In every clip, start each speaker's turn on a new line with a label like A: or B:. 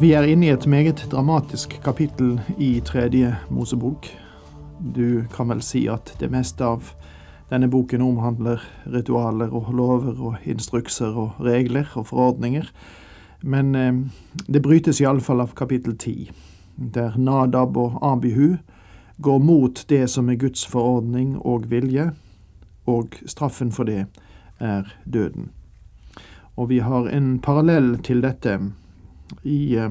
A: Vi er inne i et meget dramatisk kapittel i tredje Mosebok. Du kan vel si at det meste av denne boken omhandler ritualer og lover og instrukser og regler og forordninger. Men eh, det brytes iallfall av kapittel ti, der Nadab og Abihu går mot det som er Guds forordning og vilje, og straffen for det er døden. Og vi har en parallell til dette i eh,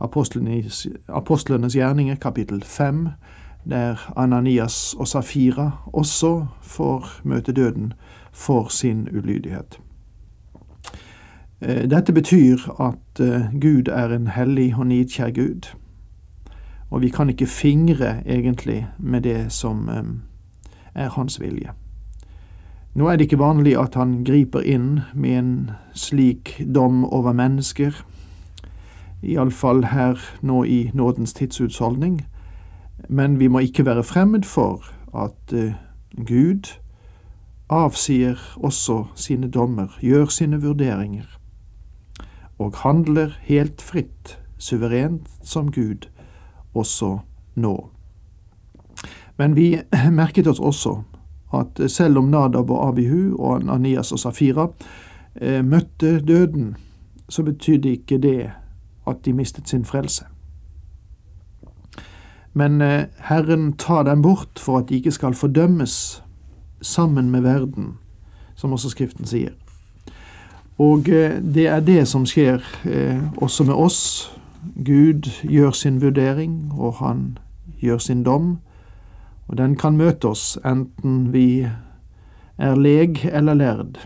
A: apostlenes, apostlenes gjerninger, kapittel fem, der Ananias og Safira også får møte døden for sin ulydighet. Eh, dette betyr at eh, Gud er en hellig og nidkjær Gud, og vi kan ikke fingre egentlig med det som er hans vilje. Nå er det ikke vanlig at han griper inn med en slik dom over mennesker, iallfall her nå i nådens tidsutholdning. men vi må ikke være fremmed for at uh, Gud avsier også sine dommer, gjør sine vurderinger, og handler helt fritt, suverent som Gud, også nå. Men vi merket oss også at selv om Nadab og Abihu og Anias og Safira eh, møtte døden, så betydde ikke det at de mistet sin frelse. Men eh, Herren tar dem bort for at de ikke skal fordømmes sammen med verden, som også Skriften sier. Og eh, det er det som skjer eh, også med oss. Gud gjør sin vurdering, og han gjør sin dom, og den kan møte oss enten vi er leg eller lærd.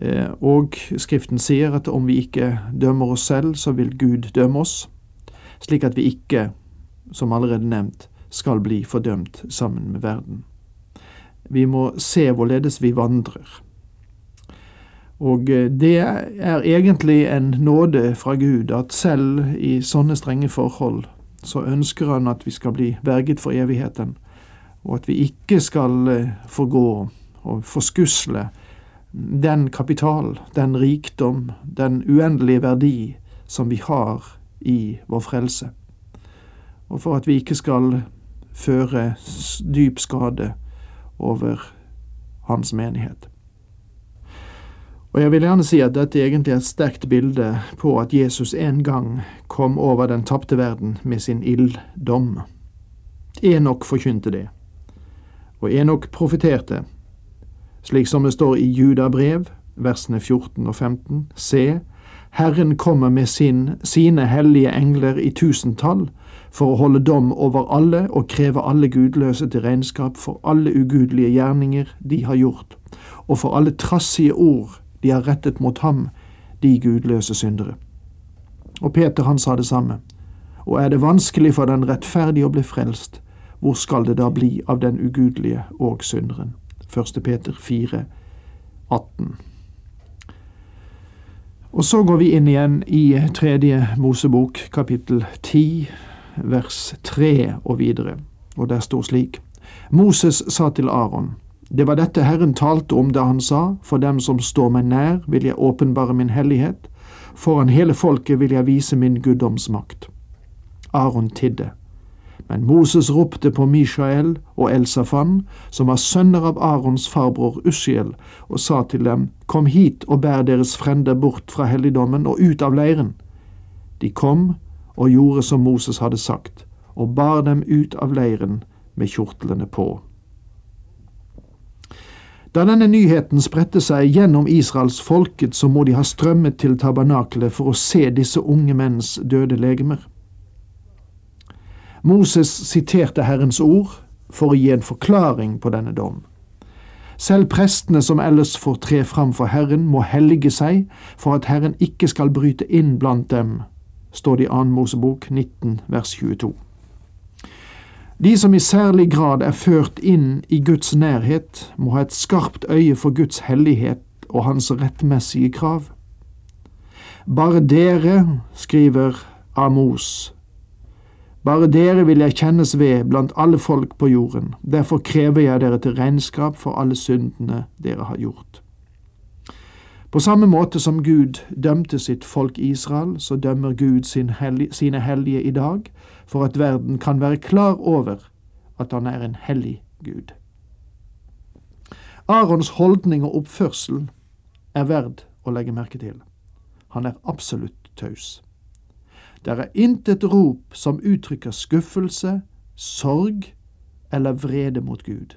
A: Eh, og Skriften sier at om vi ikke dømmer oss selv, så vil Gud dømme oss, slik at vi ikke, som allerede nevnt, skal bli fordømt sammen med verden. Vi må se hvorledes vi vandrer. Og eh, det er egentlig en nåde fra Gud at selv i sånne strenge forhold så ønsker han at vi skal bli berget for evigheten, og at vi ikke skal eh, forgå og forskusle den kapital, den rikdom, den uendelige verdi som vi har i vår frelse, og for at vi ikke skal føre dyp skade over hans menighet. Og Jeg vil gjerne si at dette egentlig er et sterkt bilde på at Jesus en gang kom over den tapte verden med sin ilddom. Enok forkynte det, og Enok profeterte slik som det står i Judabrev, versene 14 og 15. Se, Herren kommer med sin, sine hellige engler i tusentall for å holde dom over alle og kreve alle gudløse til regnskap for alle ugudelige gjerninger de har gjort, og for alle trassige ord de har rettet mot ham, de gudløse syndere. Og Peter han sa det samme. Og er det vanskelig for den rettferdige å bli frelst, hvor skal det da bli av den ugudelige og synderen? 1. Peter 4, 18. Og så går vi inn igjen i tredje Mosebok, kapittel 10, vers 3 og videre, og der står slik. Moses sa til Aron, det var dette Herren talte om da han sa, for dem som står meg nær, vil jeg åpenbare min hellighet, foran hele folket vil jeg vise min guddomsmakt. Aron tidde. Men Moses ropte på Mishael og Elsafan, som var sønner av Arons farbror Ushiel, og sa til dem, Kom hit og bær deres frender bort fra helligdommen og ut av leiren. De kom og gjorde som Moses hadde sagt, og bar dem ut av leiren med kjortlene på. Da denne nyheten spredte seg gjennom Israels folket, så må de ha strømmet til tabernakelet for å se disse unge menns døde legemer. Moses siterte Herrens ord for å gi en forklaring på denne dom. Selv prestene som ellers får tre fram for Herren, må hellige seg for at Herren ikke skal bryte inn blant dem, står det i 2. Mosebok 19 vers 22. De som i særlig grad er ført inn i Guds nærhet, må ha et skarpt øye for Guds hellighet og hans rettmessige krav. Bare dere, skriver Amos, bare dere vil jeg kjennes ved blant alle folk på jorden, derfor krever jeg dere til regnskap for alle syndene dere har gjort. På samme måte som Gud dømte sitt folk Israel, så dømmer Gud sin hellige, sine hellige i dag, for at verden kan være klar over at han er en hellig Gud. Arons holdning og oppførsel er verd å legge merke til. Han er absolutt taus. Det er intet rop som uttrykker skuffelse, sorg eller vrede mot Gud.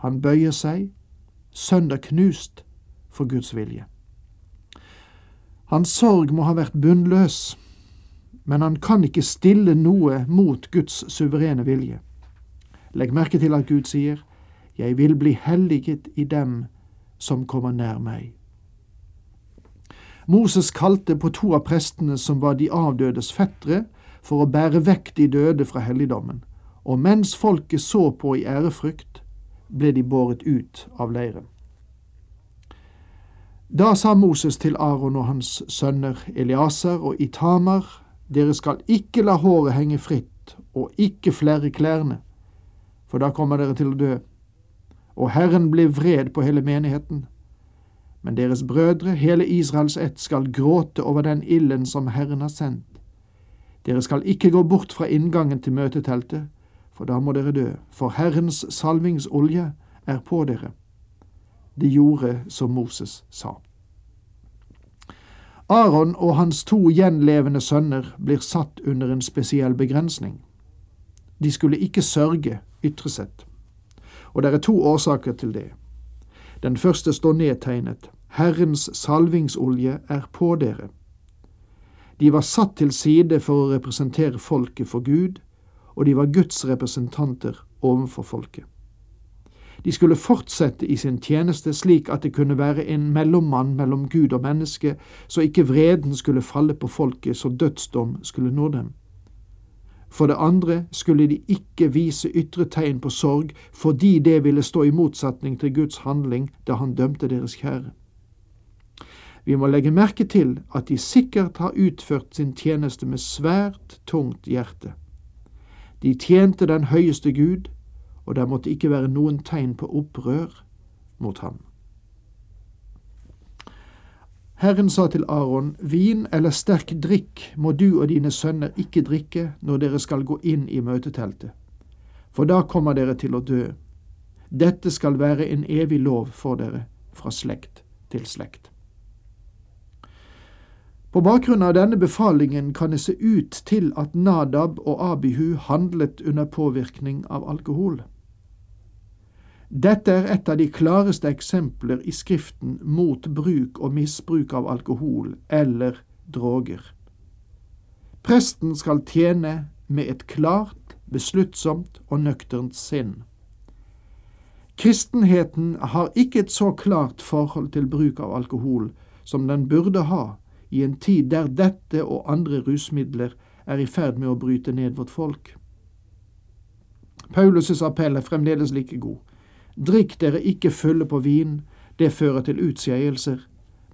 A: Han bøyer seg, sønder knust, for Guds vilje. Hans sorg må ha vært bunnløs, men han kan ikke stille noe mot Guds suverene vilje. Legg merke til at Gud sier, Jeg vil bli helliget i dem som kommer nær meg. Moses kalte på to av prestene som var de avdødes fettere, for å bære vekk de døde fra helligdommen, og mens folket så på i ærefrykt, ble de båret ut av leiren. Da sa Moses til Aron og hans sønner Eliaser og Itamar, dere skal ikke la håret henge fritt og ikke flere klærne, for da kommer dere til å dø. Og Herren blir vred på hele menigheten. Men deres brødre, hele Israels ett, skal gråte over den ilden som Herren har sendt. Dere skal ikke gå bort fra inngangen til møteteltet, for da må dere dø, for Herrens salvingsolje er på dere de gjorde som Moses sa. Aron og hans to gjenlevende sønner blir satt under en spesiell begrensning. De skulle ikke sørge ytre sett. Og det er to årsaker til det. Den første står nedtegnet. Herrens salvingsolje er på dere. De var satt til side for å representere folket for Gud, og de var Guds representanter overfor folket. De skulle fortsette i sin tjeneste slik at det kunne være en mellommann mellom Gud og menneske, så ikke vreden skulle falle på folket så dødsdom skulle nå dem. For det andre skulle de ikke vise ytre tegn på sorg fordi det ville stå i motsetning til Guds handling da han dømte deres kjære. Vi må legge merke til at de sikkert har utført sin tjeneste med svært tungt hjerte. De tjente den høyeste Gud, og det måtte ikke være noen tegn på opprør mot ham. Herren sa til Aron, vin eller sterk drikk må du og dine sønner ikke drikke når dere skal gå inn i møteteltet, for da kommer dere til å dø. Dette skal være en evig lov for dere fra slekt til slekt. På bakgrunn av denne befalingen kan det se ut til at Nadab og Abihu handlet under påvirkning av alkohol. Dette er et av de klareste eksempler i Skriften mot bruk og misbruk av alkohol eller droger. Presten skal tjene med et klart, besluttsomt og nøkternt sinn. Kristenheten har ikke et så klart forhold til bruk av alkohol som den burde ha i en tid der dette og andre rusmidler er i ferd med å bryte ned vårt folk. Paulus' appell er fremdeles like god. Drikk dere ikke fulle på vin, det fører til utskeielser,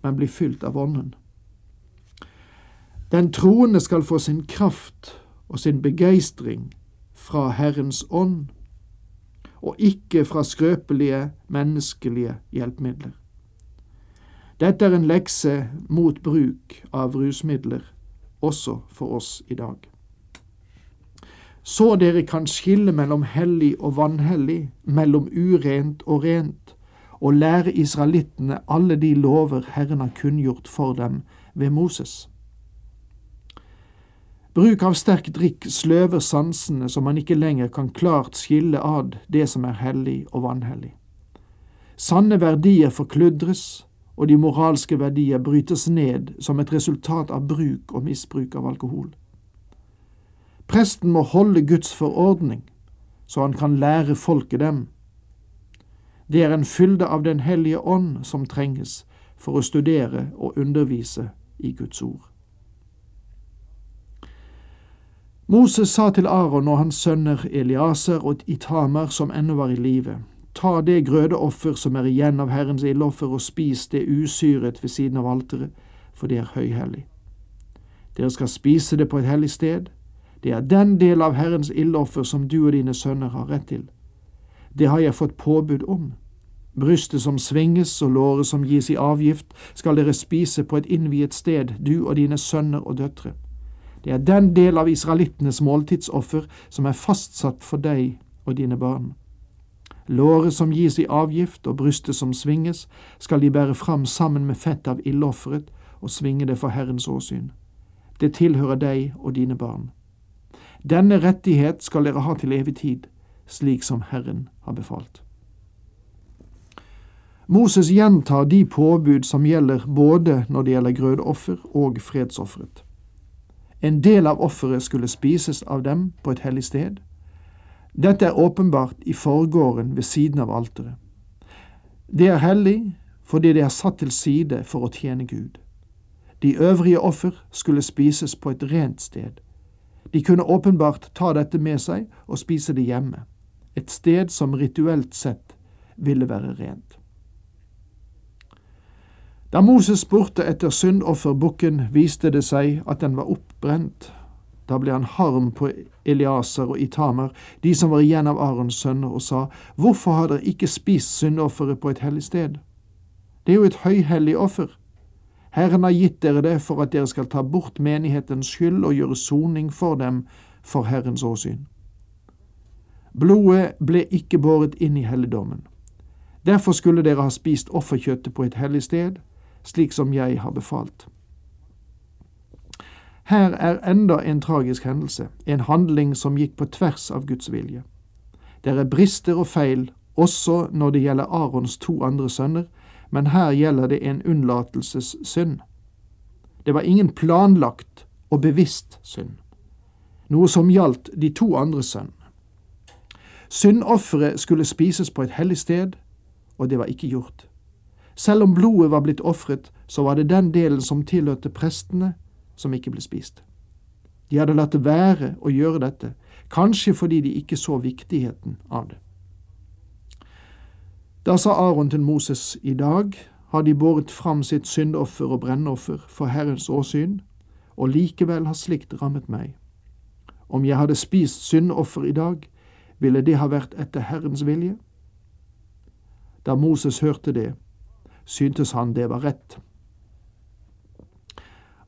A: men bli fylt av Ånden. Den troende skal få sin kraft og sin begeistring fra Herrens ånd, og ikke fra skrøpelige, menneskelige hjelpemidler. Dette er en lekse mot bruk av rusmidler, også for oss i dag så dere kan skille mellom hellig og vanhellig, mellom urent og rent, og lære israelittene alle de lover Herren har kunngjort for dem ved Moses. Bruk av sterk drikk sløver sansene så man ikke lenger kan klart skille ad det som er hellig og vanhellig. Sanne verdier forkludres, og de moralske verdier brytes ned som et resultat av bruk og misbruk av alkohol. Presten må holde Guds forordning, så han kan lære folket dem. Det er en fylde av Den hellige ånd som trenges for å studere og undervise i Guds ord. Moses sa til Aron og hans sønner Eliaser og Itamar som ennå var i live, ta det grødeoffer som er igjen av Herrens ildoffer, og spis det usyret ved siden av alteret, for det er høyhellig. Dere skal spise det på et hellig sted. Det er den del av Herrens ildoffer som du og dine sønner har rett til. Det har jeg fått påbud om. Brystet som svinges og låret som gis i avgift, skal dere spise på et innviet sted, du og dine sønner og døtre. Det er den del av israelittenes måltidsoffer som er fastsatt for deg og dine barn. Låret som gis i avgift og brystet som svinges, skal de bære fram sammen med fett av ildofferet og svinge det for Herrens åsyn. Det tilhører deg og dine barn. Denne rettighet skal dere ha til evig tid, slik som Herren har befalt. Moses gjentar de påbud som gjelder både når det gjelder grødoffer og fredsofferet. En del av offeret skulle spises av dem på et hellig sted. Dette er åpenbart i forgården ved siden av alteret. Det er hellig fordi det er satt til side for å tjene Gud. De øvrige offer skulle spises på et rent sted. De kunne åpenbart ta dette med seg og spise det hjemme, et sted som rituelt sett ville være rent. Da Moses spurte etter syndofferbukken, viste det seg at den var oppbrent. Da ble han harm på Eliaser og Itamer, de som var igjen av Arons sønner, og sa, Hvorfor har dere ikke spist syndofferet på et hellig sted? Det er jo et høyhellig offer. Herren har gitt dere det for at dere skal ta bort menighetens skyld og gjøre soning for dem for Herrens åsyn. Blodet ble ikke båret inn i helligdommen. Derfor skulle dere ha spist offerkjøttet på et hellig sted, slik som jeg har befalt. Her er enda en tragisk hendelse, en handling som gikk på tvers av Guds vilje. Det er brister og feil også når det gjelder Arons to andre sønner, men her gjelder det en unnlatelsessynd. Det var ingen planlagt og bevisst synd, noe som gjaldt de to andre sønnene. Syndofferet skulle spises på et hellig sted, og det var ikke gjort. Selv om blodet var blitt ofret, så var det den delen som tilhørte prestene, som ikke ble spist. De hadde latt det være å gjøre dette, kanskje fordi de ikke så viktigheten av det. Da sa Aron til Moses, i dag har de båret fram sitt syndoffer og brennoffer for Herrens åsyn, og likevel har slikt rammet meg. Om jeg hadde spist syndoffer i dag, ville det ha vært etter Herrens vilje? Da Moses hørte det, syntes han det var rett.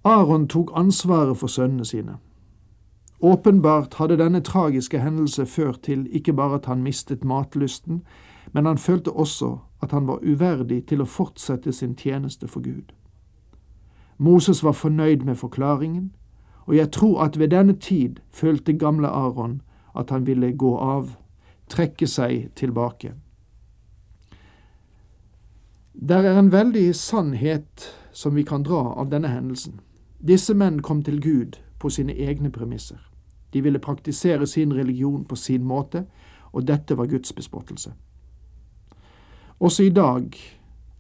A: Aron tok ansvaret for sønnene sine. Åpenbart hadde denne tragiske hendelse ført til ikke bare at han mistet matlysten, men han følte også at han var uverdig til å fortsette sin tjeneste for Gud. Moses var fornøyd med forklaringen, og jeg tror at ved denne tid følte gamle Aron at han ville gå av, trekke seg tilbake. Der er en veldig sannhet som vi kan dra av denne hendelsen. Disse menn kom til Gud på sine egne premisser. De ville praktisere sin religion på sin måte, og dette var Guds bespottelse. Også i dag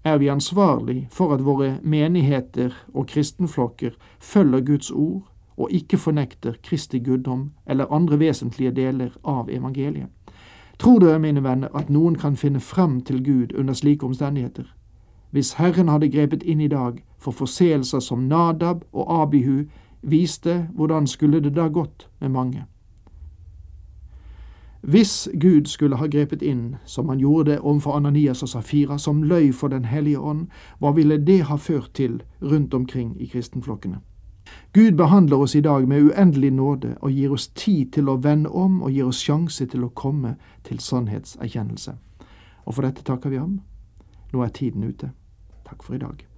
A: er vi ansvarlig for at våre menigheter og kristenflokker følger Guds ord og ikke fornekter Kristi guddom eller andre vesentlige deler av evangeliet. Tror dere, mine venner, at noen kan finne frem til Gud under slike omstendigheter? Hvis Herren hadde grepet inn i dag for forseelser som Nadab og Abihu viste, hvordan skulle det da gått med mange? Hvis Gud skulle ha grepet inn, som han gjorde det overfor Ananias og Safira, som løy for Den hellige ånd, hva ville det ha ført til rundt omkring i kristenflokkene? Gud behandler oss i dag med uendelig nåde og gir oss tid til å vende om og gir oss sjanse til å komme til sannhetserkjennelse. Og for dette takker vi ham. Nå er tiden ute. Takk for i dag.